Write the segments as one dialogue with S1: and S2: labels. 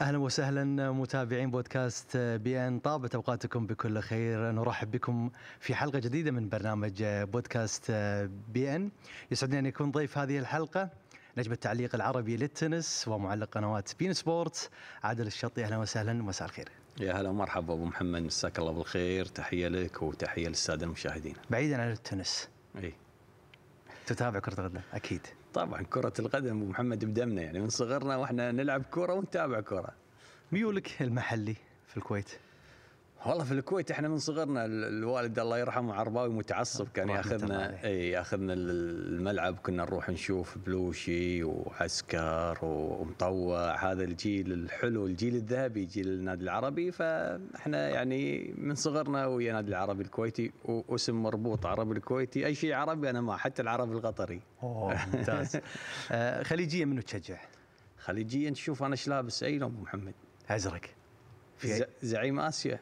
S1: أهلا وسهلا متابعين بودكاست بي إن. طابت أوقاتكم بكل خير. نرحب بكم في حلقة جديدة من برنامج بودكاست بي إن. يسعدني أن يكون ضيف هذه الحلقة نجم التعليق العربي للتنس ومعلق قنوات بي إن سبورت عادل الشطي أهلا وسهلا. مساء الخير.
S2: يا هلا ومرحبا أبو محمد. مساك الله بالخير. تحية لك وتحية للسادة المشاهدين.
S1: بعيدا عن التنس.
S2: إي.
S1: تتابع كرة القدم أكيد.
S2: طبعا كرة القدم ابو محمد بدمنا يعني من صغرنا وإحنا نلعب كرة ونتابع كرة.
S1: ميولك المحلي في الكويت؟
S2: والله في الكويت إحنا من صغرنا ال- الوالد الله يرحمه عرباوي متعصب كان. ياخذنا إي ياخذنا الملعب كنا نروح نشوف بلوشي وعسكر ومطوع هذا الجيل الحلو الجيل الذهبي جيل النادي العربي. فإحنا يعني من صغرنا ويا نادي العربي الكويتي واسم مربوط عربي الكويتي. أي شيء عربي أنا ما حتى العربي القطري
S1: أوه ممتاز. آه خليجية منو تشجع؟
S2: خليجيا تشوف أنا إيش لابس اي لون محمد. أزرق. زعيم آسيا.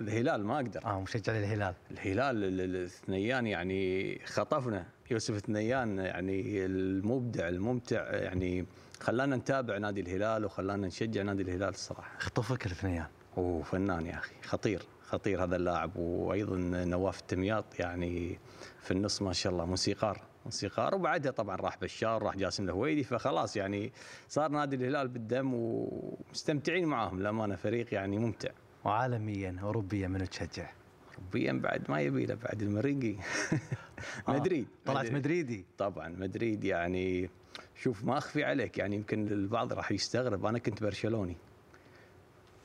S2: الهلال ما أقدر.
S1: آه مشجع للهلال.
S2: الهلال ال- ال- الثنيان يعني خطفنا. يوسف الثنيان يعني المبدع الممتع يعني خلانا نتابع نادي الهلال وخلانا نشجع نادي الهلال الصراحة.
S1: خطفك الاثنيان.
S2: هو فنان يا أخي. خطير خطير هذا اللاعب. وأيضا نواف التمياط يعني في النص ما شاء الله موسيقار موسيقار. وبعدها طبعا راح بشار راح جاسم الهويدي. فخلاص يعني صار نادي الهلال بالدم ومستمتعين معاهم. للأمانة فريق يعني ممتع.
S1: وعالميا اوروبيا منو تشجع؟
S2: ربيا بعد ما يبي له بعد المريقي.
S1: آه،
S2: مدريد
S1: طلعت مدريدي.
S2: طبعا مدريد يعني شوف ما أخفي عليك يعني يمكن البعض راح يستغرب أنا كنت برشلوني.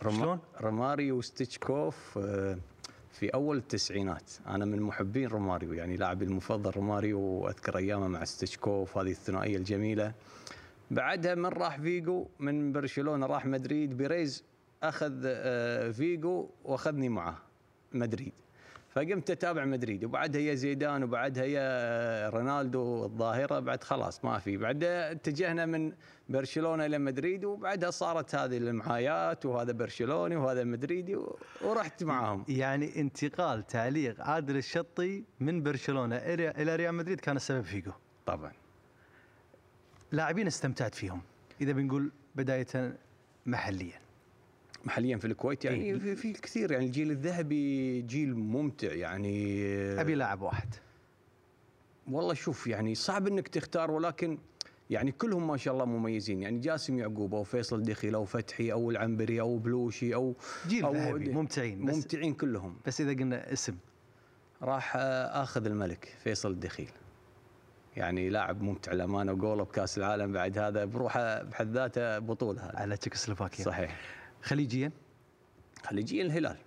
S1: شلون؟
S2: روماريو وستيتشكوف آه، في أول التسعينات. أنا من محبين روماريو يعني لاعبي المفضل روماريو وأذكر أيامه مع ستيتشكوف هذه الثنائية الجميلة. بعدها من راح فيجو من برشلونة راح مدريد بيريز أخذ آه، فيجو وأخذني معه مدريد. فقمت أتابع مدريد وبعدها جا زيدان وبعدها جا رونالدو الظاهرة بعد خلاص ما في. بعدها اتجهنا من برشلونة إلى مدريد وبعدها صارت هذه المحايات وهذا برشلوني وهذا مدريدي ورحت معاهم.
S1: يعني انتقال تعليق عادل الشطي من برشلونة إلى إلى ريال مدريد كان السبب فيجو.
S2: طبعا.
S1: لاعبين استمتعت فيهم إذا بنقول بداية محليا.
S2: محليا في الكويت يعني. في, في كثير يعني. الجيل الذهبي جيل ممتع يعني.
S1: أبي لاعب واحد.
S2: والله شوف يعني صعب إنك تختار ولكن يعني كلهم ما شاء الله مميزين. يعني جاسم يعقوب أو فيصل الدخيل أو فتحي أو العنبري أو بلوشي أو
S1: جيل
S2: أو
S1: ذهبي ممتعين بس
S2: ممتعين كلهم.
S1: بس إذا قلنا اسم.
S2: راح آه، آخذ الملك فيصل الدخيل يعني لاعب ممتع الامانه وجوله بكأس العالم بعد هذا بروحه بحد ذاته بطولة هذا
S1: على تشيكوسلوفاكيا
S2: صحيح.
S1: خليجيا؟
S2: خليجيا الهلال.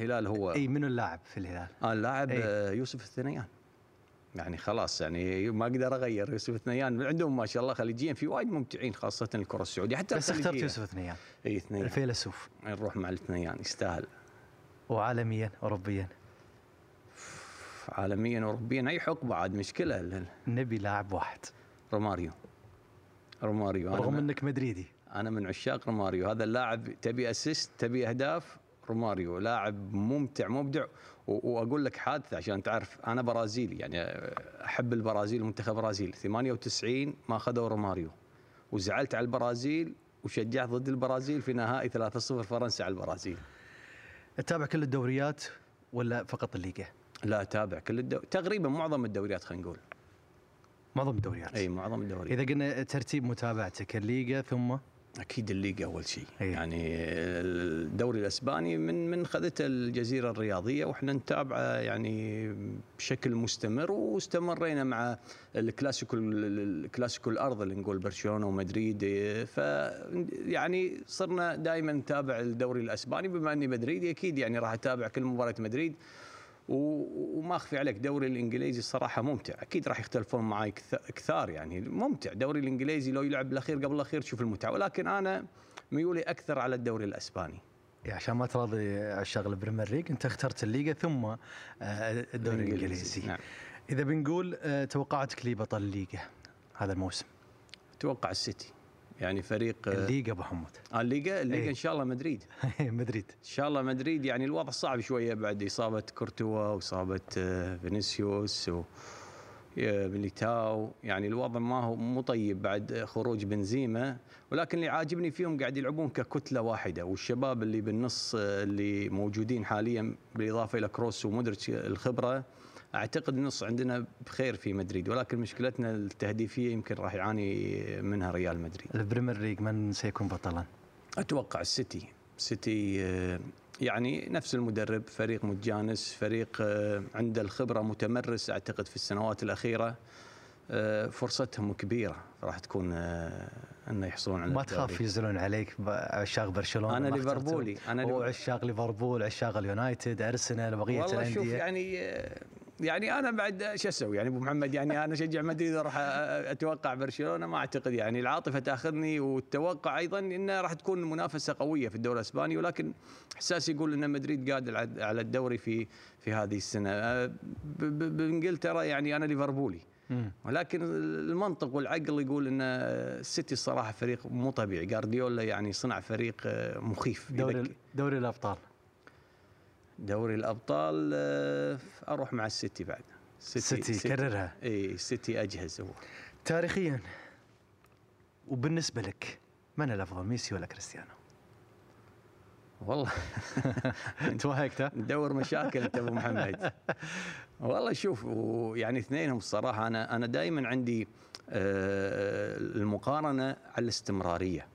S2: الهلال هو
S1: إي منو اللاعب في الهلال؟
S2: آه اللاعب
S1: إيه.
S2: آه، يوسف الثنيان. يعني خلاص يعني ما أقدر أغير. يوسف الثنيان عندهم ما شاء الله خليجيين في وايد ممتعين خاصة الكرة السعودية. حتى
S1: بس اخترت. يوسف ثنيان
S2: إي اثنين
S1: الفيلسوف
S2: نروح مع الاثنيان يستاهل.
S1: وعالميا اوروبيا.
S2: عالميا اوروبيا أي حقبة عاد مشكلة.
S1: نبي لاعب واحد.
S2: روماريو. روماريو
S1: رغم إنك مدريدي.
S2: أنا من عشاق روماريو. هذا اللاعب تبي assist تبي أهداف روماريو. لاعب ممتع مبدع. وأقول لك حادثة عشان تعرف. أنا برازيلي يعني أحب البرازيل منتخب برازيل. 98 ما اخذوا روماريو. وزعلت على البرازيل وشجعت ضد البرازيل في نهائي 3-0 فرنسا على البرازيل.
S1: تتابع كل الدوريات ولا فقط الليغا؟
S2: لا أتابع كل الدو... تقريبا معظم الدوريات خلينا نقول.
S1: معظم الدوريات.
S2: إي معظم الدوريات.
S1: إذا قلنا ترتيب متابعتك الليغا ثم؟
S2: أكيد الليغا أول شيء.
S1: أي.
S2: يعني الدوري الأسباني من من خذته الجزيرة الرياضية وإحنا نتابعه يعني بشكل مستمر واستمرينا مع الكلاسيكو الكلاسيكو الأرض اللي نقول برشلونة ومدريد. ف يعني صرنا دائما نتابع الدوري الأسباني. بما إني مدريدي أكيد يعني راح أتابع كل مباراة مدريد. وما أخفي عليك. دوري الإنجليزي الصراحه ممتع. أكيد راح يختلفون معي كث- كثار يعني. ممتع. دوري الإنجليزي لو يلعب الاخير قبل الأخير تشوف المتعة. ولكن أنا ميولي أكثر على الدوري
S1: الأسباني. عشان ما تراضي عشاق البريمير ليج أنت اخترت الليغا ثم آه، الدوري الإنجليزي.
S2: نعم.
S1: إذا بنقول آه، توقعاتك لبطل الليغا هذا الموسم؟
S2: أتوقع السيتي. يعني فريق آه،
S1: الليغا أبو حمود.
S2: آه، الليغا الليغا
S1: إيه.
S2: إن شاء الله مدريد.
S1: مدريد.
S2: إن شاء الله مدريد يعني الوضع صعب شوية بعد إصابة كورتوا وإصابة آه، فينيسيوس و ميليتاو. يعني الوضع ما هو مو طيب بعد خروج بنزيما. ولكن اللي عاجبني فيهم قاعد يلعبون ككتلة واحدة. والشباب اللي بالنص اللي موجودين حاليا بالإضافة إلى كروس ومودريتش الخبرة أعتقد النص عندنا بخير في مدريد ولكن مشكلتنا التهديفية يمكن راح يعاني منها ريال مدريد.
S1: البريمير ليج من سيكون بطلا؟
S2: أتوقع السيتي، السيتي آه، يعني نفس المدرب فريق متجانس فريق آه، عنده الخبرة متمرس أعتقد في السنوات الأخيرة. آه، فرصتهم كبيرة راح تكون انه يحصلون على
S1: ما تخاف ينزلون عليك عشاق برشلونة
S2: أنا ليفربولي
S1: أنا عشاق ليفربول عشاق اليونايتد أرسنال بقية
S2: الانديه والله شوف يعني يعني أنا بعد شو أسوي؟ يعني أبو محمد يعني أنا اشجع مدريد أروح أتوقع برشلونة؟ ما أعتقد. يعني العاطفة تأخذني والتوقع أيضا إنه راح تكون منافسة قوية في الدوري الإسباني ولكن احساسي يقول إن مدريد قادر على الدوري في في هذه السنة. بإنجلترا يعني أنا ليفربولي. ولكن المنطق والعقل يقول إن السيتي الصراحة فريق مو طبيعي. جارديولا يعني صنع فريق مخيف
S1: دوري دوري الأبطال.
S2: دوري الأبطال آه، أروح مع السيتي بعد.
S1: السيتي سيتي كررها
S2: إي السيتي أجهز هو.
S1: تاريخيا وبالنسبة لك من الأفضل ميسي ولا كريستيانو؟
S2: والله.
S1: توهقت
S2: ندور مشاكل أنت أبو محمد. والله شوف يعني اثنينهم الصراحة أنا أنا دائما عندي آه، المقارنة على الاستمرارية.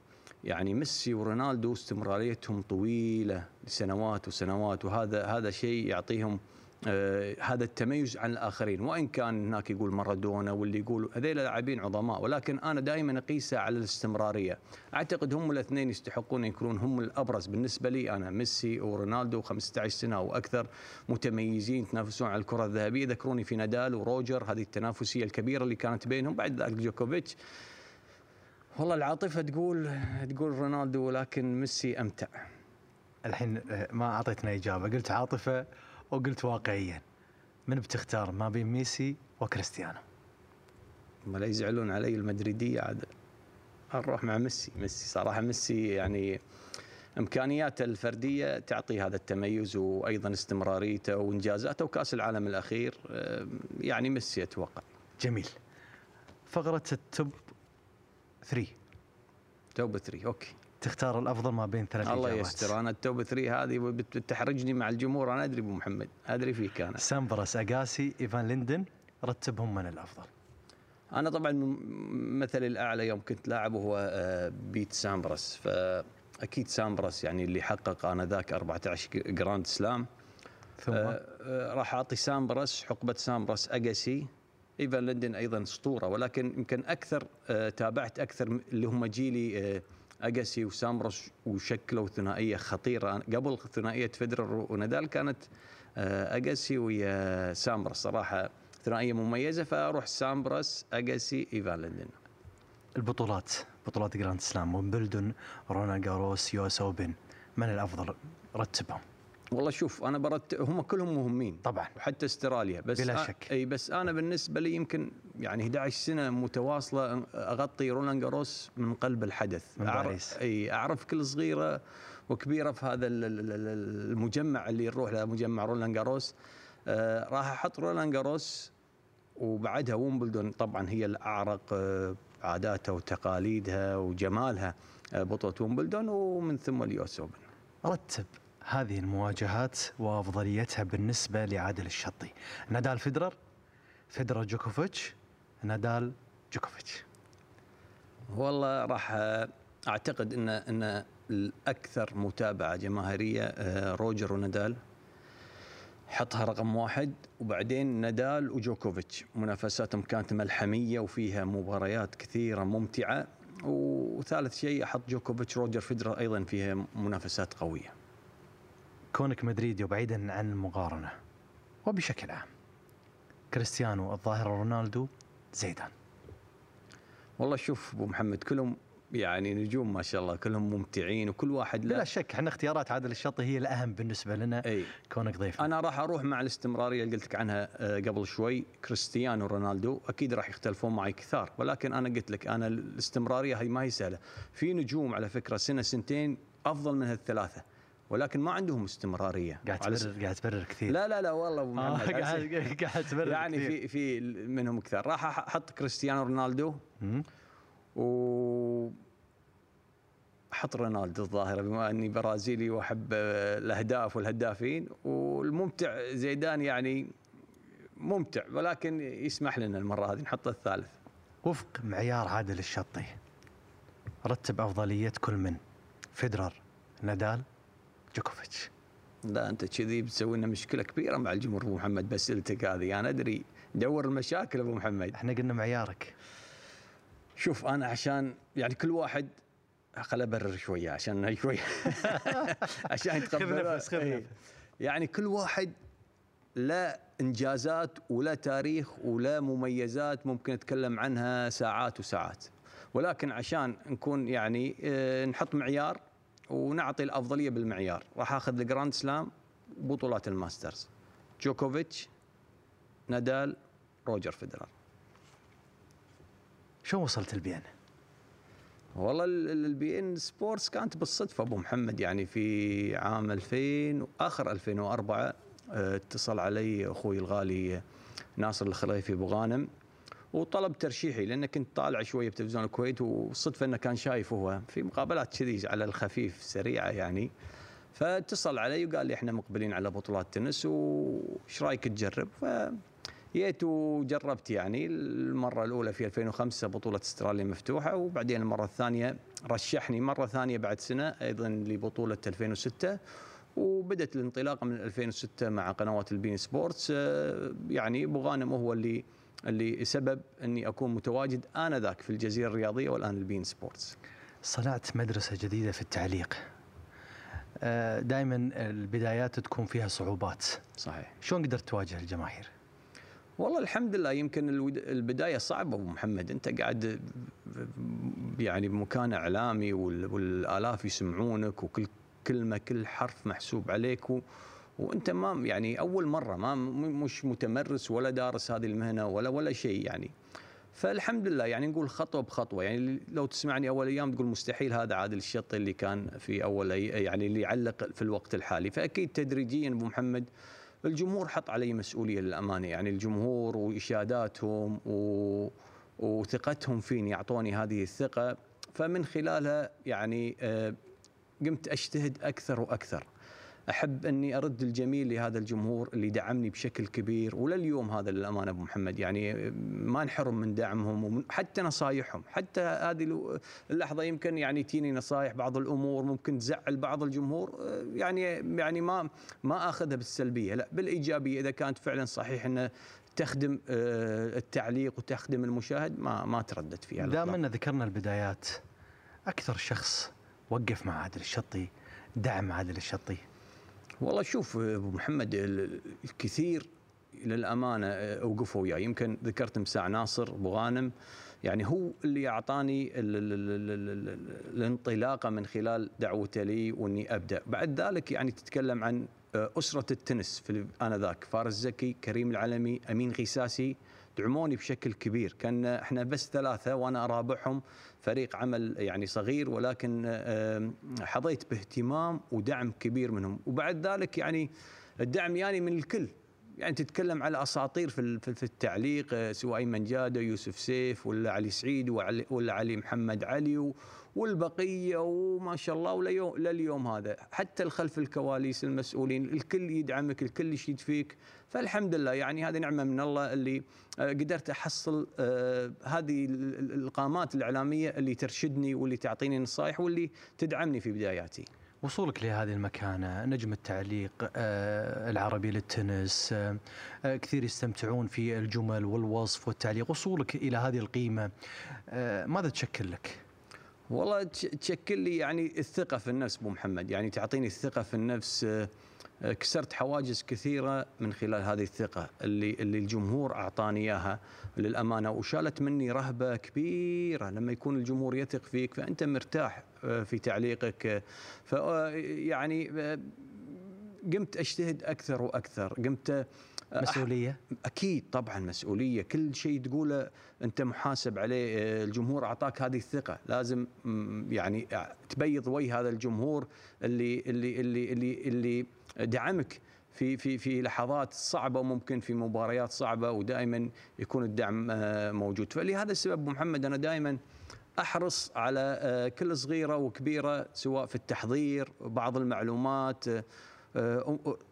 S2: يعني ميسي ورونالدو استمراريتهم طويلة لسنوات وسنوات وهذا هذا شيء يعطيهم آه هذا التميز عن الآخرين. وإن كان هناك يقول مارادونا واللي يقول هذول لاعبين عظماء ولكن أنا دائما أقيسها على الاستمرارية. أعتقد هم الاثنين يستحقون يكونون هم الأبرز. بالنسبة لي أنا ميسي ورونالدو 15 سنة أو أكثر متميزين يتنافسون على الكرة الذهبية. ذكروني في نادال وروجر هذه التنافسية الكبيرة اللي كانت بينهم. بعد ذلك جوكوفيتش والله العاطفة تقول تقول رونالدو ولكن ميسي أمتع.
S1: الحين آه، ما أعطيتنا إجابة. قلت عاطفة وقلت واقعيا. من بتختار ما بين ميسي وكريستيانو؟
S2: ما لا يزعلون علي المدريدية عاد. أروح مع ميسي. ميسي صراحة ميسي يعني إمكانياته الفردية تعطي هذا التميز وأيضا استمراريته وإنجازاته وكأس العالم الأخير. آه، يعني ميسي أتوقع.
S1: جميل. فقرة التوب 3
S2: توب 3 أوكي.
S1: تختار الأفضل ما بين ثلاث
S2: الله يستر أنا ال top 3 هذه بتحرجني مع الجمهور أنا أدري أبو محمد أدري فيك أنا.
S1: سامبراس اجاسي إيفان ليندل رتبهم من الأفضل؟
S2: أنا طبعا مثلي الأعلى يوم كنت لاعب هو آه، بيت سامبراس فأكيد سامبراس يعني اللي حقق آنذاك 14 Grand Slam. ثم؟ آه، آه، راح أعطي سامبراس حقبة سامبراس اجاسي إيفان ليندل أيضا أسطورة ولكن يمكن أكثر آه، تابعت أكثر اللي هم جيلي آه، اجاسي وسامبراس وشكلوا ثنائيه خطيرة. قبل ثنائية فيدرر ونادال كانت آه، اجاسي ويا سامبراس صراحة ثنائية مميزة فأروح سامبراس اجاسي إيفان ليندل.
S1: البطولات بطولات Grand Slam ومبلدون رولان جاروس US Open. من الأفضل؟ رتبهم.
S2: والله شوف أنا برت هم كلهم مهمين.
S1: طبعا.
S2: وحتى استراليا.
S1: بس بلا شك.
S2: إي بس أنا بالنسبة لي يمكن يعني 11 سنة متواصلة أغطي رولان جاروس من قلب الحدث.
S1: من اعرف
S2: إي أعرف كل صغيرة وكبيرة في هذا المجمع اللي نروح له مجمع رولان جاروس. آه راح أحط رولان جاروس وبعدها ومبلدون طبعا هي الأعرق آه عاداتها وتقاليدها وجمالها آه بطولة ومبلدون ومن ثم ال US Open.
S1: رتب. هذه المواجهات وأفضليتها بالنسبة لعادل الشطي. نادال فيدرر فيدرر جوكوفيتش نادال جوكوفيتش.
S2: والله راح أعتقد ان إن الأكثر متابعة جماهيرية آه، روجر ونادال. حطها رقم واحد. وبعدين نادال وجوكوفيتش. منافساتهم كانت ملحمية وفيها مباريات كثيرة ممتعة. وثالث شيء أحط جوكوفيتش روجر فيدرر أيضا فيها منافسات قوية.
S1: كونك مدريدي وبعيدا عن المقارنة. وبشكل عام كريستيانو الظاهرة رونالدو زيدان.
S2: والله شوف أبو محمد كلهم يعني نجوم ما شاء الله كلهم ممتعين وكل واحد
S1: بلا شك إحنا اختيارات عادل الشطي هي الأهم بالنسبة لنا.
S2: أي.
S1: كونك ضيف.
S2: أنا راح أروح مع الاستمرارية اللي قلت لك عنها آه، قبل شوي كريستيانو رونالدو. أكيد راح يختلفون معي كثار ولكن أنا قلت لك أنا الاستمرارية هي ما هي سهلة. في نجوم على فكرة سنة سنتين أفضل من هالثلاثة. ولكن ما عندهم استمرارية.
S1: قاعد تبرر قاعد تبرر كثير.
S2: لا لا لا والله أبو
S1: آه،
S2: محمد.
S1: قاعد قاعد تبرر
S2: يعني
S1: كثير.
S2: في في منهم كثار راح أحط كريستيانو رونالدو. و أحط رونالدو الظاهرة بما أني برازيلي وأحب الأهداف والهدافين. والممتع زيدان يعني ممتع ولكن يسمح لنا المرة هذه نحط الثالث.
S1: وفق معيار عادل الشطي رتب أفضلية كل من؟ فيدرر نادال جوكوفيتش.
S2: لا أنت كذي بتسوي لنا مشكلة كبيرة مع الجمهور أبو محمد باسئلتك هذه أنا أدري دور المشاكل أبو محمد.
S1: إحنا قلنا معيارك.
S2: شوف أنا عشان يعني كل واحد خل أبرر شوية عشان شوية. عشان يتقبل
S1: نفس، خذ
S2: إيه.
S1: نفس.
S2: يعني كل واحد لا إنجازات ولا تاريخ ولا مميزات ممكن نتكلم عنها ساعات وساعات. ولكن عشان نكون يعني آه، نحط معيار ونعطي الأفضلية بالمعيار. راح آخذ ال Grand Slam بطولات الماسترز. جوكوفيتش نادال روجر فيدرر
S1: شو وصلت ال beIN؟
S2: والله ال- ال- ال beIN Sports كانت بالصدفة أبو محمد يعني في عام 2000 واخر 2004 آه، اتصل علي أخوي الغالي ناصر الخليفي أبو غانم. وطلب ترشيحي لأن كنت طالع شوية بتلفزيون الكويت والصدفه إنه كان شايف هو. في مقابلات كذي على الخفيف سريعة يعني. فاتصل علي وقال لي إحنا مقبلين على بطولات تنس وش رأيك تجرب؟ ف جيت وجربت يعني. المرة الأولى في 2005 بطولة استراليا مفتوحة وبعدين المرة الثانية رشحني مرة ثانية بعد سنة أيضا لبطولة 2006 وبدت الانطلاقة من 2006 مع قنوات ال beIN Sports. يعني أبو غانم هو اللي اللي سبب أني أكون متواجد آنذاك في الجزيرة الرياضية والآن ال beIN Sports.
S1: صنعت مدرسة جديدة في التعليق دائما البدايات تكون فيها صعوبات
S2: صحيح.
S1: شلون قدرت تواجه الجماهير؟
S2: والله الحمد لله يمكن البداية صعبة أبو محمد أنت قاعد يعني بمكان إعلامي وال- والآلاف يسمعونك وكل كلمة كل حرف محسوب عليك و وانت ما يعني اول مرة ما مش متمرس ولا دارس هذه المهنة ولا ولا شيء يعني. فالحمد لله يعني نقول خطوة بخطوة. يعني لو تسمعني أول أيام تقول مستحيل هذا عادل الشطي اللي كان في أول يعني اللي يعلق في الوقت الحالي. فأكيد تدريجيا أبو محمد الجمهور حط علي مسؤولية للأمانة. يعني الجمهور وإشاداتهم و... وثقتهم فيني أعطوني هذه الثقة. فمن خلالها يعني آه، قمت أجتهد أكثر وأكثر. أحب أني أرد الجميل لهذا الجمهور اللي دعمني بشكل كبير ولليوم هذا للأمانة أبو محمد يعني ما نحرم من دعمهم ومن حتى نصايحهم حتى هذه اللحظة يمكن يعني تجيني نصايح بعض الأمور ممكن تزعل بعض الجمهور يعني يعني ما ما آخذها بالسلبية لا بالإيجابية إذا كانت فعلا صحيح انه تخدم آه، التعليق وتخدم المشاهد ما ما تردد فيها
S1: دام. ان ذكرنا البدايات أكثر شخص وقف مع عادل الشطي دعم عادل الشطي
S2: والله شوف أبو محمد ال- الكثير للأمانة اوقفوا وياي. يمكن ذكرت مساع ناصر أبو غانم. يعني هو اللي أعطاني ال- ال- ال- ال- ال- الانطلاقة من خلال دعوته لي وإني أبدأ. بعد ذلك يعني تتكلم عن أسرة التنس في انذاك فارس زكي كريم العلمي أمين غيساسي دعموني بشكل كبير. كان إحنا بس ثلاثة وأنا ارابعهم فريق عمل يعني صغير ولكن حظيت باهتمام ودعم كبير منهم. وبعد ذلك يعني الدعم يعني من الكل. يعني تتكلم على أساطير في في التعليق آه، سواء ايمن جادة يوسف سيف ولا علي سعيد ولا علي محمد علي والبقية وما شاء الله وليوم لليوم هذا حتى الخلف الكواليس المسؤولين الكل يدعمك الكل يشيد فيك فالحمد لله يعني هذه نعمة من الله اللي آه، قدرت أحصل آه، هذه ال- ال- القامات الإعلامية اللي ترشدني واللي تعطيني نصائح واللي تدعمني في بداياتي.
S1: وصولك لهذه المكانة نجم التعليق آه، العربي للتنس آه، آه، كثير يستمتعون في الجمل والوصف والتعليق وصولك إلى هذه القيمة ماذا تشكل لك؟
S2: والله تش- تشكل لي يعني الثقة في النفس أبو محمد. يعني تعطيني الثقة في النفس آه، آه، كسرت حواجز كثيرة من خلال هذه الثقة اللي اللي الجمهور أعطاني إياها للأمانة وشالت مني رهبة كبيرة. لما يكون الجمهور يثق فيك فأنت مرتاح آه، في تعليقك آه، ف آه، يعني آه، قمت أجتهد أكثر وأكثر. قمت
S1: مسؤولية؟
S2: أكيد طبعا مسؤولية. كل شيء تقوله أنت محاسب عليه آه، الجمهور أعطاك هذه الثقة. لازم يعني تبيض وجه هذا الجمهور اللي اللي اللي اللي, اللي دعمك في في في لحظات صعبة وممكن في مباريات صعبة ودائما يكون الدعم آه، موجود. فلهذا السبب محمد أنا دائما أحرص على آه، كل صغيرة وكبيرة سواء في التحضير بعض المعلومات آه، آه،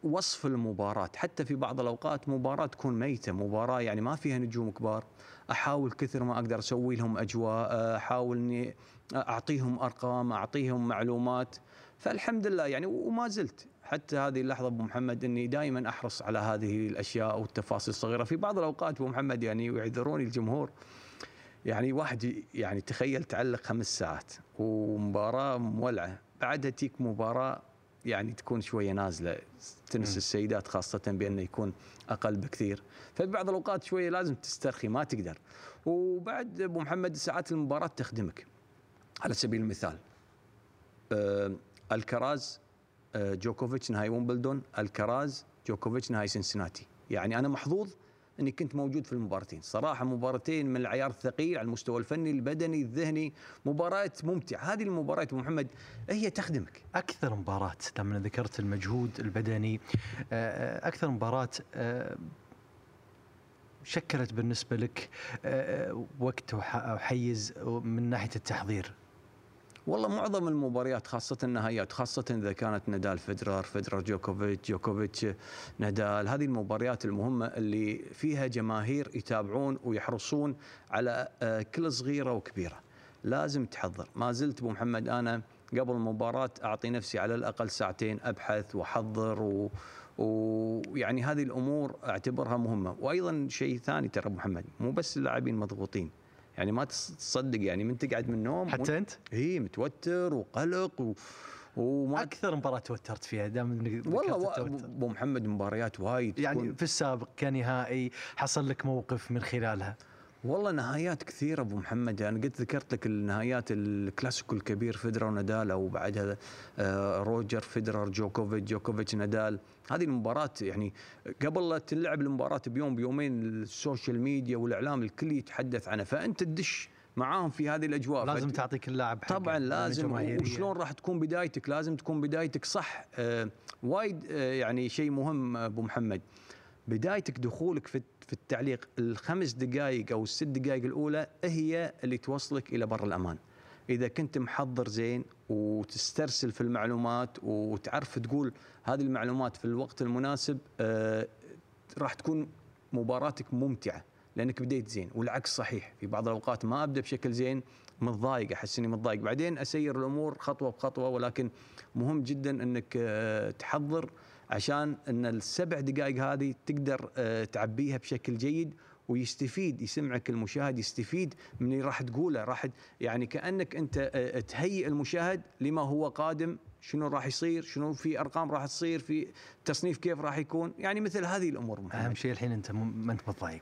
S2: وصف المباراة. حتى في بعض الأوقات مباراة تكون ميتة مباراة يعني ما فيها نجوم كبار. أحاول كثر ما أقدر أسوي لهم أجواء آه، أحاول أني أعطيهم أرقام أعطيهم معلومات. فالحمد لله يعني وما زلت. حتى هذه اللحظة أبو محمد أني دائما أحرص على هذه الأشياء والتفاصيل الصغيرة. في بعض الأوقات أبو محمد يعني ويعذروني الجمهور. يعني واحد يعني تخيل تعلق خمس ساعات ومباراة مولعة. بعدها تيك مباراة يعني تكون شوية نازلة تنس
S1: مم.
S2: السيدات خاصة بأنه يكون أقل بكثير. ففي بعض الأوقات شوية لازم تسترخي ما تقدر. وبعد أبو محمد ساعات المباراة تخدمك. على سبيل المثال آه الكراز آه جوكوفيتش نهائي ومبلدون الكراز جوكوفيتش نهائي سنسناتي. يعني أنا محظوظ إني كنت موجود في المباراتين. صراحة مباراتين من العيار الثقيل على المستوى الفني البدني الذهني. مباريات ممتعة. هذه المباريات محمد هي تخدمك.
S1: أكثر مباراة لما ذكرت المجهود البدني آه، أكثر مباراة آه، شكلت بالنسبة لك آه، وقت وح- أو حيز من ناحية التحضير.
S2: والله معظم المباريات خاصة النهائيات خاصة إذا كانت نادال فيدرر فيدرر جوكوفيتش جوكوفيتش نادال هذه المباريات المهمة اللي فيها جماهير يتابعون ويحرصون على آه، كل صغيرة وكبيرة. لازم تحضر. ما زلت أبو محمد أنا قبل المباراة أعطي نفسي على الأقل ساعتين أبحث وأحضر و ويعني هذه الأمور أعتبرها مهمة. وأيضا شيء ثاني ترى محمد مو بس اللاعبين مضغوطين. يعني ما تص- تصدق يعني من تقعد من النوم
S1: حتى أنت
S2: اي متوتر وقلق و... وما
S1: أكثر مباراة توترت فيها دام ذكرت
S2: والله. أبو محمد مباريات وايد
S1: يعني في السابق كنهائي حصل لك موقف من خلالها
S2: والله نهايات كثيرة أبو محمد. أنا قلت ذكرت لك النهايات الكلاسيكو الكبير فيدرر ونادال أو بعدها آه، روجر فيدرر جوكوفيتش جوكوفيتش نادال. هذه المباراة يعني قبل لا تلعب المباراة بيوم بيومين ال social media والإعلام الكل يتحدث عنها فأنت تدش معاهم في هذه الأجواء.
S1: لازم
S2: فت-
S1: تعطي كل لاعب حقه
S2: طبعا
S1: لأنه
S2: لازم. وشلون راح تكون بدايتك؟ لازم تكون بدايتك صح. آه وايد آه يعني شيء مهم أبو محمد. بدايتك دخولك في في التعليق الخمس دقائق أو الست دقائق الأولى هي اللي توصلك إلى بر الأمان. إذا كنت محضر زين وتسترسل في المعلومات وتعرف تقول هذه المعلومات في الوقت المناسب آه راح تكون مباراتك ممتعة لأنك بديت زين والعكس صحيح. في بعض الأوقات ما أبدأ بشكل زين متضايق أحس إني متضايق. بعدين أسير الأمور خطوة بخطوة ولكن مهم جدا إنك آه، تحضر عشان إن السبع دقائق هذه تقدر آه، تعبيها بشكل جيد ويستفيد يسمعك المشاهد يستفيد من اللي راح تقوله. راح يعني كأنك أنت آه، تهيئ المشاهد لما هو قادم شنو راح يصير شنو في أرقام راح تصير في تصنيف كيف راح يكون. يعني مثل هذه الأمور محمد.
S1: أهم شيء الحين أنت ما أنت متضايق.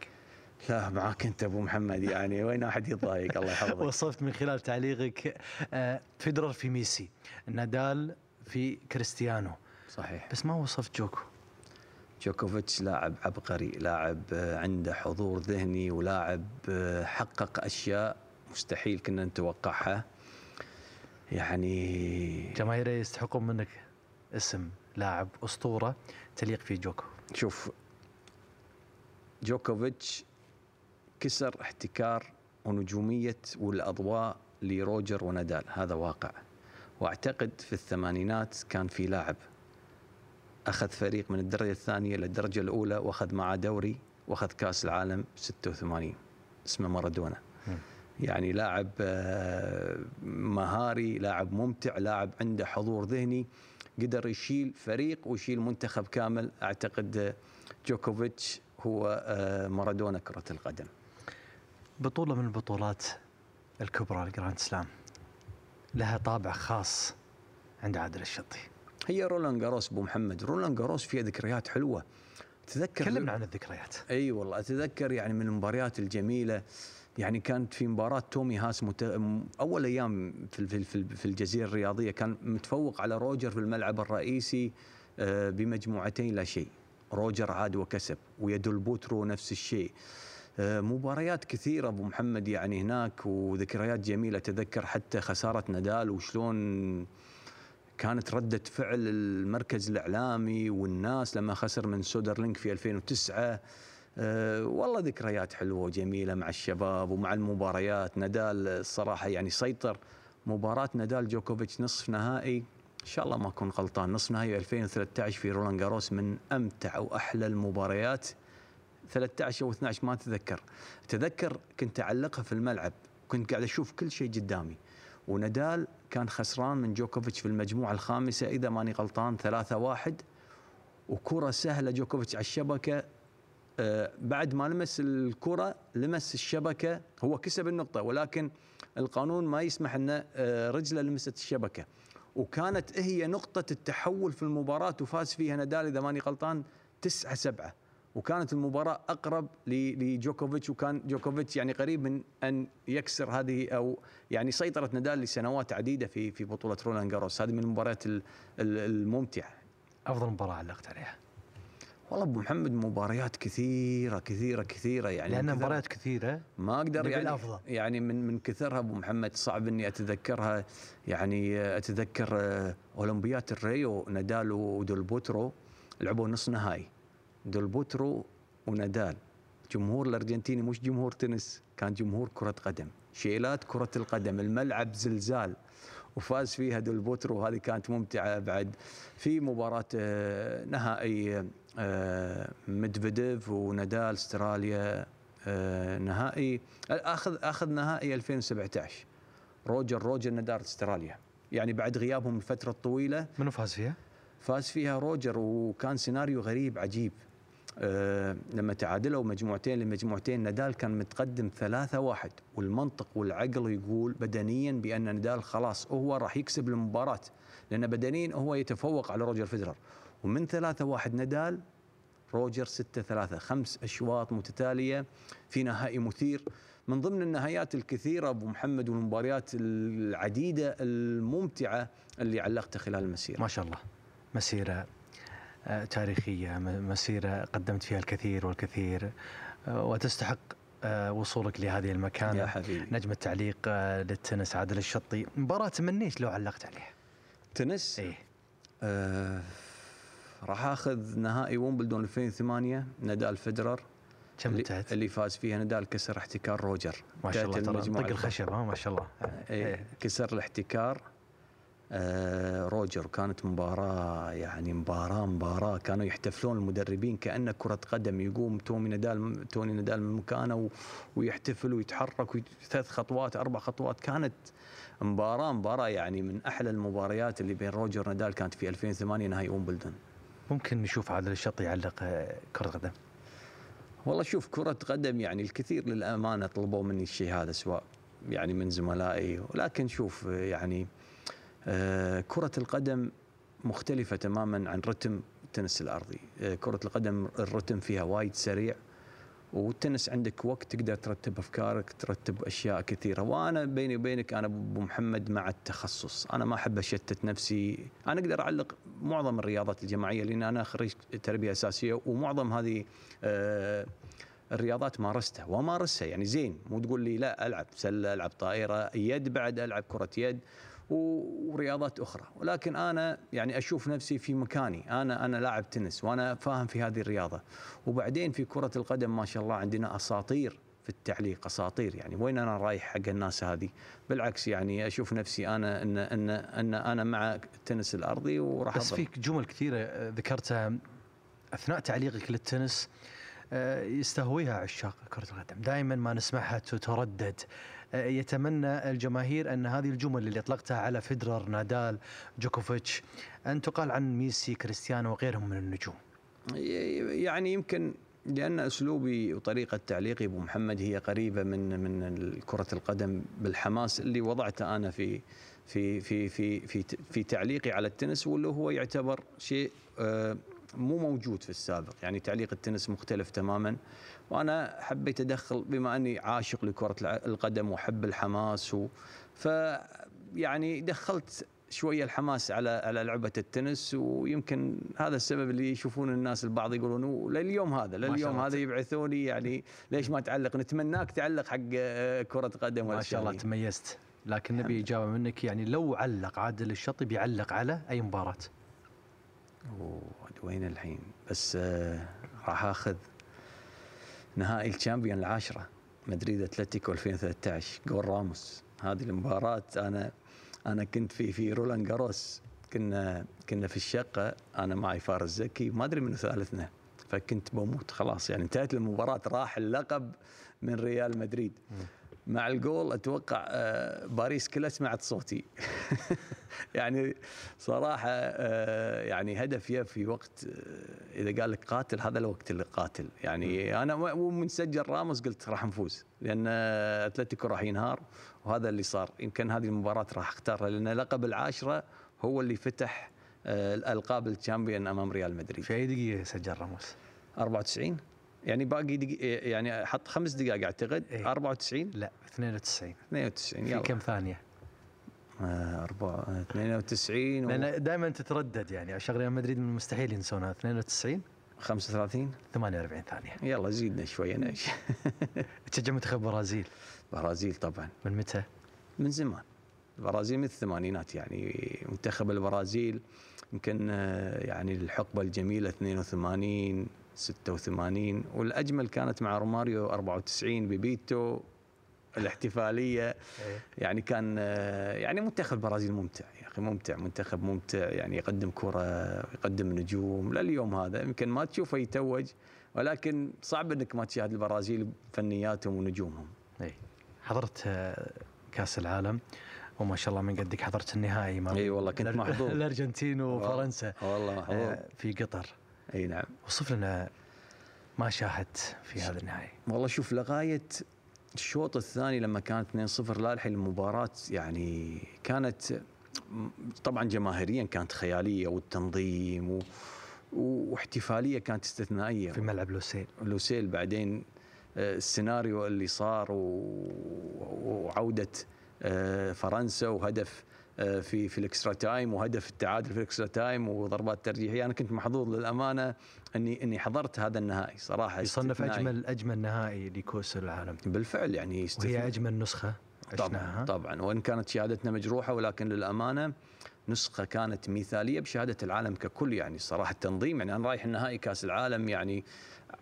S2: لا معك أنت أبو محمد يعني وين أحد يتضايق الله يحفظك.
S1: وصفت من خلال تعليقك آه، فيدرر في ميسي نادال في كريستيانو.
S2: صحيح.
S1: بس ما وصفت جوكو؟
S2: جوكوفيتش لاعب عبقري لاعب عنده حضور ذهني ولاعب حقق أشياء مستحيل كنا نتوقعها. يعني
S1: جماهير يستحقون منك اسم لاعب أسطورة تليق في جوكو.
S2: شوف جوكوفيتش كسر احتكار ونجومية والأضواء لروجر ونادال. هذا واقع. وأعتقد في الثمانينات كان في لاعب أخذ فريق من الدرجة الثانية للدرجة الأولى وأخذ معاه دوري وأخذ كأس العالم 86 اسمه مارادونا. يعني لاعب آه، مهاري لاعب ممتع لاعب عنده حضور ذهني قدر يشيل فريق ويشيل منتخب كامل. أعتقد آه، جوكوفيتش هو آه، مارادونا كرة القدم.
S1: بطولة من البطولات الكبرى ال Grand Slam. لها طابع خاص عند عادل الشطي
S2: هي رولان جاروس أبو محمد. رولان جاروس فيها ذكريات حلوة. تذكر
S1: كلمنا عن الذكريات.
S2: أي والله أتذكر يعني من المباريات الجميلة. يعني كانت في مباراة تومي هاس مت... أول أيام في في في الجزيرة الرياضية كان متفوق على روجر في الملعب الرئيسي آه، بمجموعتين لا شيء. روجر عاد وكسب ودل بوترو نفس الشيء. آه، مباريات كثيرة أبو محمد يعني هناك وذكريات جميلة اتذكر حتى خسارة نادال وشلون كانت ردة فعل المركز الإعلامي والناس لما خسر من سودرلينك في 2009 أه والله ذكريات حلوة وجميلة مع الشباب ومع المباريات. نادال الصراحة يعني سيطر مباراة نادال جوكوفيتش نصف نهائي. إن شاء الله ما أكون غلطان. نصف نهائي 2013 في رولان جاروس من أمتع وأحلى المباريات. 13 أو 12 ما أتذكر. أتذكر كنت أعلقها في الملعب. كنت قاعد أشوف كل شيء قدامي. ونادال كان خسران من جوكوفيتش في المجموعة الخامسة إذا ماني غلطان 3 1 وكرة سهلة جوكوفيتش على الشبكة. آه بعد ما لمس الكرة لمس الشبكة. هو كسب النقطة ولكن القانون ما يسمح أن آه رجله لمست الشبكة. وكانت هي نقطة التحول في المباراة وفاز فيها نادال إذا ماني غلطان 9 7 وكانت المباراة أقرب لجوكوفيتش وكان جوكوفيتش يعني قريب من أن يكسر هذه أو يعني سيطرة نادال لسنوات عديدة في في بطولة رولان جاروس. هذه من المباريات الممتعة.
S1: أفضل مباراة علقت عليها.
S2: والله أبو محمد مباريات كثيرة كثيرة كثيرة يعني
S1: لأن مباريات كثيرة
S2: ما أقدر يعني الأفضل. يعني من من كثرها أبو محمد. صعب إني أتذكرها. يعني أتذكر أولمبيات الريو نادال ودول بوترو لعبوا نص نهائي. دول بوترو ونادال. جمهور الأرجنتيني مش جمهور تنس كان جمهور كرة قدم. شيلات كرة القدم الملعب زلزال. وفاز فيها دول بوترو هذه كانت ممتعة بعد. في مباراة آه، نهائي آه، ميدفيديف ونادال استراليا آه، نهائي. اخذ أخذ نهائي 2017 روجر روجر نادال استراليا. يعني بعد غيابهم لفترة طويلة
S1: منو فاز فيها؟
S2: فاز فيها روجر وكان سيناريو غريب عجيب. لما تعادلوا مجموعتين لمجموعتين نادال كان متقدم ثلاثة واحد والمنطق والعقل يقول بدنيا بأن نادال خلاص هو راح يكسب المباراة لأن بدنيا هو يتفوق على روجر فيدرر. ومن ثلاثة واحد نادال روجر ستة ثلاثة خمس أشواط متتالية في نهائي مثير. من ضمن النهايات الكثيرة أبو محمد والمباريات العديدة الممتعة اللي علقتها خلال المسيرة.
S1: ما شاء الله. مسيرة آه، تاريخية مسيرة قدمت فيها الكثير والكثير آه، وتستحق آه، وصولك لهذه المكانة.
S2: يا حبيبي.
S1: نجم التعليق للتنس عادل الشطي. مباراة تمنيت لو علقت عليها؟
S2: تنس؟
S1: إيه.
S2: آه راح أخذ نهائي ومبلدون 2008 نادال فيدرر.
S1: كم انتهت؟
S2: اللي فاز فيها نادال كسر احتكار روجر.
S1: ما شاء الله طق الخشب ها ما شاء الله.
S2: إيه كسر الاحتكار. آه روجر كانت مباراة يعني مباراة مباراة. كانوا يحتفلون المدربين كأنه كرة قدم. يقوم تومي نادال توني نادال من مكانه ويحتفل ويتحرك ثلاث خطوات أربع خطوات. كانت مباراة مباراة يعني من أحلى المباريات اللي بين روجر نادال كانت في 2008 نهائي ومبلدون
S1: ممكن نشوف عادل الشطي يعلق آه، كرة قدم.
S2: والله شوف كرة قدم يعني الكثير للأمانة طلبوا مني الشيء هذا سواء يعني من زملائي. ولكن شوف يعني آه، كرة القدم مختلفة تماما عن رتم التنس الأرضي. آه، كرة القدم الرتم فيها وايد سريع والتنس عندك وقت تقدر ترتب أفكارك ترتب أشياء كثيرة. وأنا بيني وبينك أنا أبو محمد مع التخصص. أنا ما أحب أشتت نفسي. أنا أقدر أعلق معظم الرياضات الجماعية لأن أنا خريج تربية أساسية ومعظم هذه آه الرياضات مارستها ومارسها يعني زين مو تقول لي لا ألعب سلة ألعب طائرة يد بعد ألعب كرة يد. ورياضات أخرى. ولكن أنا يعني أشوف نفسي في مكاني. أنا أنا لاعب تنس وأنا فاهم في هذه الرياضة. وبعدين في كرة القدم ما شاء الله عندنا أساطير في التعليق أساطير يعني. وين أنا رايح حق الناس هذه؟ بالعكس يعني أشوف نفسي أنا إن إن إن أنا مع التنس الأرضي وراح
S1: بس فيك جمل كثيرة ذكرتها. أثناء تعليقك للتنس يستهويها عشاق كرة القدم. دائما ما نسمعها تتردد. آه، يتمنى الجماهير أن هذه الجمل اللي أطلقتها على فيدرر نادال جوكوفيتش أن تقال عن ميسي كريستيانو وغيرهم من النجوم.
S2: يعني يمكن لأن أسلوبي وطريقة تعليقي أبو محمد هي قريبة من من كره القدم بالحماس اللي وضعته أنا في في في في في في تعليقي على التنس واللي هو يعتبر شيء آه، مو موجود في السابق. يعني تعليق التنس مختلف تماما. وأنا حبيت أدخل بما أني عاشق لكرة القدم وأحب الحماس و ف يعني دخلت شوية الحماس على على لعبة التنس. ويمكن هذا السبب اللي يشوفون الناس البعض يقولون "أوه، لليوم هذا لليوم. هذا يبعثوني يعني ليش ما تعلق؟ نتمناك تعلق حق آه، كرة قدم
S1: ما شاء الله تميزت. لكن نبي إجابة منك يعني لو علق عادل الشطي بيعلق على أي
S2: مباراة. أوه، وين الحين؟ بس آه، راح آخذ نهائي الشامبيون العاشرة مدريد أتلتيكو 2013 جول راموس. هذه المباراة أنا أنا كنت في في رولان جاروس. كنا كنا في الشقة أنا معي فارس زكي ما أدري منو ثالثنا فكنت بموت خلاص. يعني انتهت المباراة راح اللقب من ريال مدريد. مع الجول أتوقع آه، باريس كلها سمعت صوتي. يعني صراحة آه، يعني هدف في وقت آه، إذا قال لك قاتل هذا الوقت اللي قاتل. يعني أنا ومن سجل راموس قلت راح نفوز لأن أتلتيكو راح ينهار وهذا اللي صار. يمكن هذه المباراة راح أختارها لأن لقب العاشرة هو اللي فتح الألقاب الشامبيون أمام ريال مدريد.
S1: في أي دقيقة سجل راموس؟
S2: 94 يعني باقي دقي... يعني حط خمس دقائق أعتقد.
S1: إيه.
S2: 94
S1: لا 92
S2: 92
S1: في
S2: يلا.
S1: كم ثانية؟
S2: آه، أربعة- 92 و
S1: لأن دائما تتردد يعني. عشان ريال مدريد من المستحيل ينسونها. 92
S2: 35
S1: 48 ثانية.
S2: يلا زيدنا شوي أنا
S1: تشجع منتخب برازيل؟
S2: برازيل طبعا.
S1: من متى؟
S2: من زمان. البرازيل من الثمانينات يعني. منتخب البرازيل يمكن آه، يعني الحقبة الجميلة 82 86 والأجمل كانت مع روماريو 94 ببيتو الاحتفالية.
S1: إيه.
S2: يعني كان يعني منتخب البرازيل ممتع يا أخي ممتع منتخب ممتع يعني يقدم كرة يقدم نجوم لليوم هذا. يمكن ما تشوفه يتوج ولكن صعب إنك ما تشاهد البرازيل بفنياتهم ونجومهم.
S1: اي حضرت آه، كأس العالم وما شاء الله من قدك حضرت النهائي
S2: إي والله كنت محظوظ.
S1: الأرجنتين وفرنسا.
S2: والله محظوظ
S1: آه، في قطر.
S2: أي نعم.
S1: وصف لنا ما شاهدت في هذا النهائي
S2: والله شوف لغاية الشوط الثاني لما كانت 2-0 لالحين المباراة يعني كانت طبعا جماهيريا كانت خيالية والتنظيم و... واحتفالية كانت استثنائية.
S1: في ملعب لوسيل.
S2: لوسيل بعدين آه، السيناريو اللي صار و- وعودة آه، فرنسا وهدف في في ال extra time وهدف التعادل في ال extra time وضربات ترجيحية. أنا كنت محظوظ للأمانة اني إني حضرت هذا النهائي صراحة.
S1: يصنف. اجمل أجمل نهائي لكؤوس العالم.
S2: بالفعل يعني
S1: وهي أجمل نسخة
S2: طبعا
S1: عشناها.
S2: طبعا وإن كانت شهادتنا مجروحة ولكن للأمانة نسخة كانت مثالية بشهادة العالم ككل يعني صراحة التنظيم يعني أنا رايح النهائي كأس العالم يعني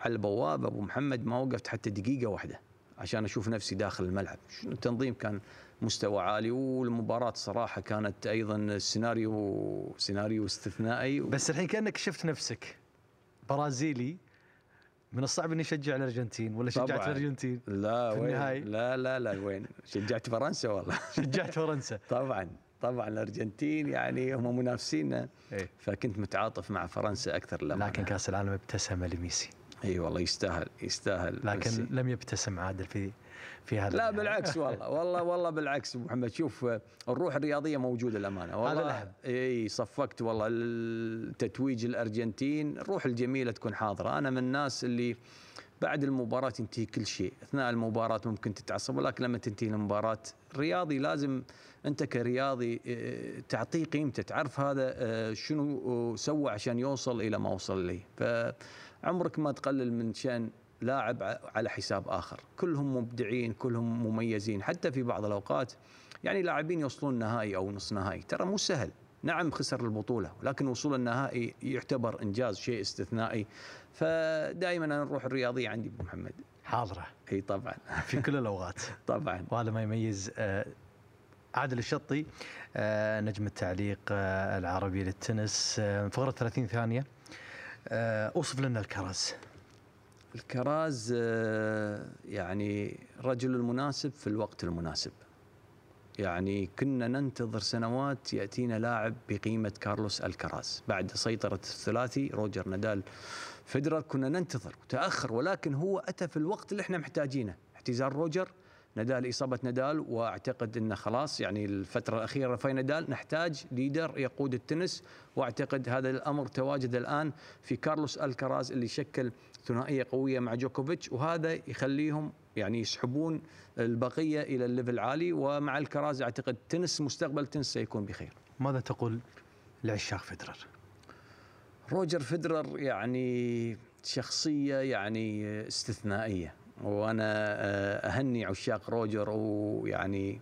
S2: على البوابة. أبو محمد ما وقفت حتى دقيقة واحدة عشان أشوف نفسي داخل الملعب. شنو التنظيم كان مستوى عالي والمباراة صراحة كانت أيضا سيناريو سيناريو استثنائي.
S1: بس الحين كأنك شفت نفسك برازيلي. من الصعب إني أشجع الأرجنتين ولا شجعت
S2: طبعاً.
S1: الأرجنتين
S2: لا
S1: في
S2: وين؟
S1: النهائي؟
S2: لا لا لا وين؟ شجعت فرنسا والله.
S1: شجعت فرنسا.
S2: طبعا طبعا الأرجنتين يعني هم منافسينا
S1: إيه.
S2: فكنت متعاطف مع فرنسا أكثر لما
S1: لكن كأس العالم ابتسم لميسي.
S2: إي والله يستاهل يستاهل.
S1: لكن
S2: بس-
S1: لم يبتسم عادل في في هذا
S2: لا. بالعكس والله والله والله بالعكس أبو محمد. شوف الروح الرياضية موجودة الامانه والله
S1: الأهم.
S2: إي صفقت والله التتويج الأرجنتين. الروح الجميلة تكون حاضرة. أنا من الناس اللي بعد المباراة ينتهي كل شيء، أثناء المباراة ممكن تتعصب ولكن لما تنتهي المباراة الرياضي لازم أنت كرياضي تعطيه قيمته، تعرف هذا شنو سوى عشان يوصل إلى ما وصل إليه، فعمرك ما تقلل من شأن لاعب على حساب آخر، كلهم مبدعين، كلهم مميزين، حتى في بعض الأوقات يعني لاعبين يوصلون نهائي أو نص نهائي، ترى مو سهل، نعم خسر البطولة ولكن وصول النهائي يعتبر إنجاز شيء استثنائي. فدائما أنا الروح الرياضية عندي أبو محمد.
S1: حاضرة.
S2: إي طبعا.
S1: في كل الأوقات.
S2: طبعا.
S1: وهذا ما يميز آه، عادل الشطي آه، نجم التعليق آه، العربي للتنس فقرة 30 ثانية. آه، أوصف لنا الكراز.
S2: الكراز آه، يعني رجل المناسب في الوقت المناسب. يعني كنا ننتظر سنوات يأتينا لاعب بقيمة كارلوس الكراز. بعد سيطرة الثلاثي روجر نادال فيدرر كنا ننتظر وتأخر ولكن هو أتى في الوقت اللي إحنا محتاجينه. اعتزال روجر نادال إصابة نادال وأعتقد انه خلاص يعني الفترة الأخيرة في نادال نحتاج leader يقود التنس وأعتقد هذا الأمر تواجد الآن في كارلوس الكراز اللي شكل ثنائية قوية مع جوكوفيتش وهذا يخليهم يعني يسحبون البقية إلى ال level العالي ومع الكراز أعتقد تنس مستقبل تنس سيكون بخير.
S1: ماذا تقول لعشاق فيدرر؟
S2: روجر فيدرر يعني شخصية يعني استثنائية وأنا آه، أهني عشاق روجر ويعني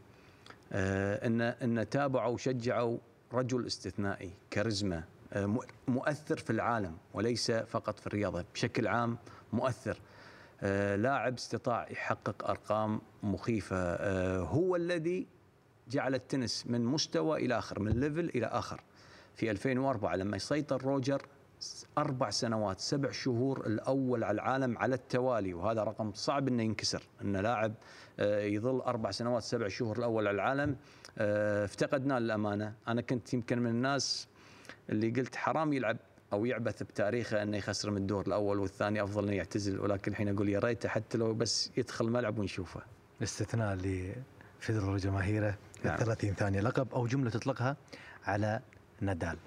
S2: آه، إن إن تابعوا وشجعوا رجل استثنائي كاريزما آه، مؤثر في العالم وليس فقط في الرياضة بشكل عام مؤثر. لاعب استطاع يحقق أرقام مخيفة. هو الذي جعل التنس من مستوى إلى آخر من level إلى آخر. في 2004 لما يسيطر روجر أربع سنوات سبع شهور الأول على العالم على التوالي وهذا رقم صعب أنه ينكسر أن لاعب آه، يظل أربع سنوات سبع شهور الأول على العالم آه، افتقدناه للأمانة أنا كنت يمكن من الناس اللي قلت حرام يلعب أو يعبث بتاريخه إنه يخسر من الدور الأول والثاني أفضل إنه يعتزل ولكن الحين أقول يا ريته حتى لو بس يدخل الملعب ونشوفه.
S1: استثناء لفيدرر وجماهيره نعم. 30 ثانية لقب أو جملة تطلقها على نادال.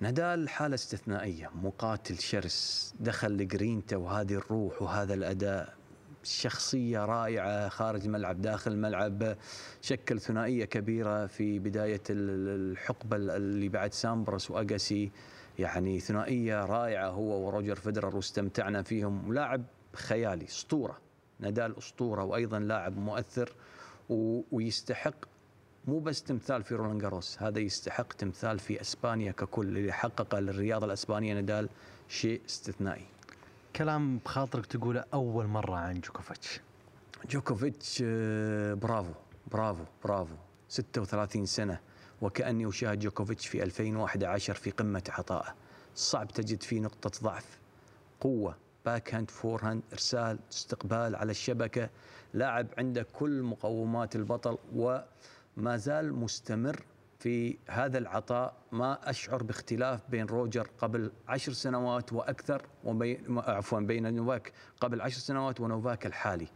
S2: نادال حالة استثنائية مقاتل شرس دخل لجرينتا وهذه الروح وهذا الأداء شخصية رائعة خارج الملعب داخل الملعب شكل ثنائية كبيرة في بداية الحقبة اللي بعد سامبرس وأجاسي يعني ثنائية رائعة هو وروجر فيدرر واستمتعنا فيهم. لاعب خيالي أسطورة. نادال أسطورة وأيضا لاعب مؤثر ويستحق مو بس تمثال في رولان جاروس هذا يستحق تمثال في إسبانيا ككل اللي حقق للرياضه الإسبانية نادال شيء استثنائي.
S1: كلام بخاطرك تقوله أول مرة عن جوكوفيتش.
S2: جوكوفيتش آه، برافو برافو برافو. 36 سنة وكأني أشاهد جوكوفيتش في 2011 في قمة عطائه. صعب تجد فيه نقطة ضعف قوة backhand forehand إرسال استقبال على الشبكة لاعب عنده كل مقومات البطل و ما زال مستمر في هذا العطاء ما أشعر باختلاف بين روجر قبل عشر سنوات وأكثر وبين عفوا بين نوفاك قبل عشر سنوات ونوفاك الحالي.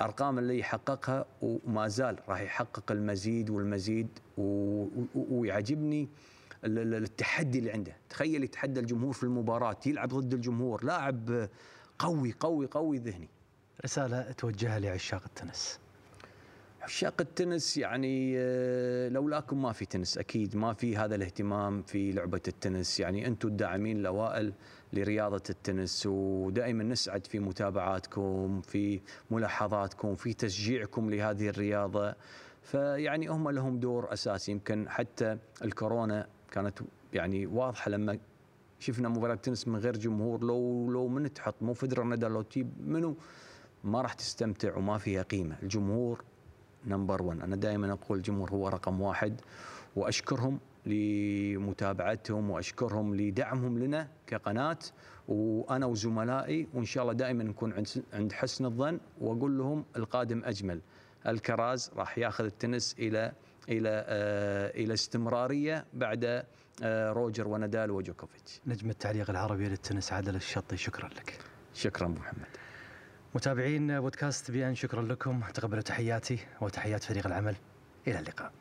S2: أرقام اللي يحققها وما زال راح يحقق المزيد والمزيد ويعجبني التحدي اللي عنده، تخيل يتحدى الجمهور في المباراة، يلعب ضد الجمهور، لاعب قوي قوي قوي ذهني.
S1: رسالة توجهها لعشاق التنس.
S2: عشاق التنس يعني آه، لولاكم ما في تنس أكيد ما في هذا الاهتمام في لعبة التنس. يعني أنتم الداعمين الاوائل لرياضة التنس ودائما نسعد في متابعاتكم في ملاحظاتكم في تشجيعكم لهذه الرياضة. فيعني هم لهم دور أساسي. يمكن حتى الكورونا كانت يعني واضحة لما شفنا مباراة تنس من غير جمهور. لو لو من تحط مو فدرر ندى لو تجيب منو ما راح تستمتع وما فيها قيمة. الجمهور number 1 أنا دائما أقول الجمهور هو رقم واحد وأشكرهم لمتابعتهم وأشكرهم لدعمهم لنا كقناة. وأنا وزملائي وإن شاء الله دائما نكون عند حسن الظن وأقول لهم القادم أجمل. الكراز راح ياخذ التنس إلى إلى آه إلى استمرارية بعد آه روجر ونادال وجوكوفيتش.
S1: نجم التعليق العربي للتنس عادل الشطي شكرا لك.
S2: شكرا أبو محمد.
S1: متابعين بودكاست بي إن شكرا لكم. تقبلوا تحياتي وتحيات فريق العمل. إلى اللقاء.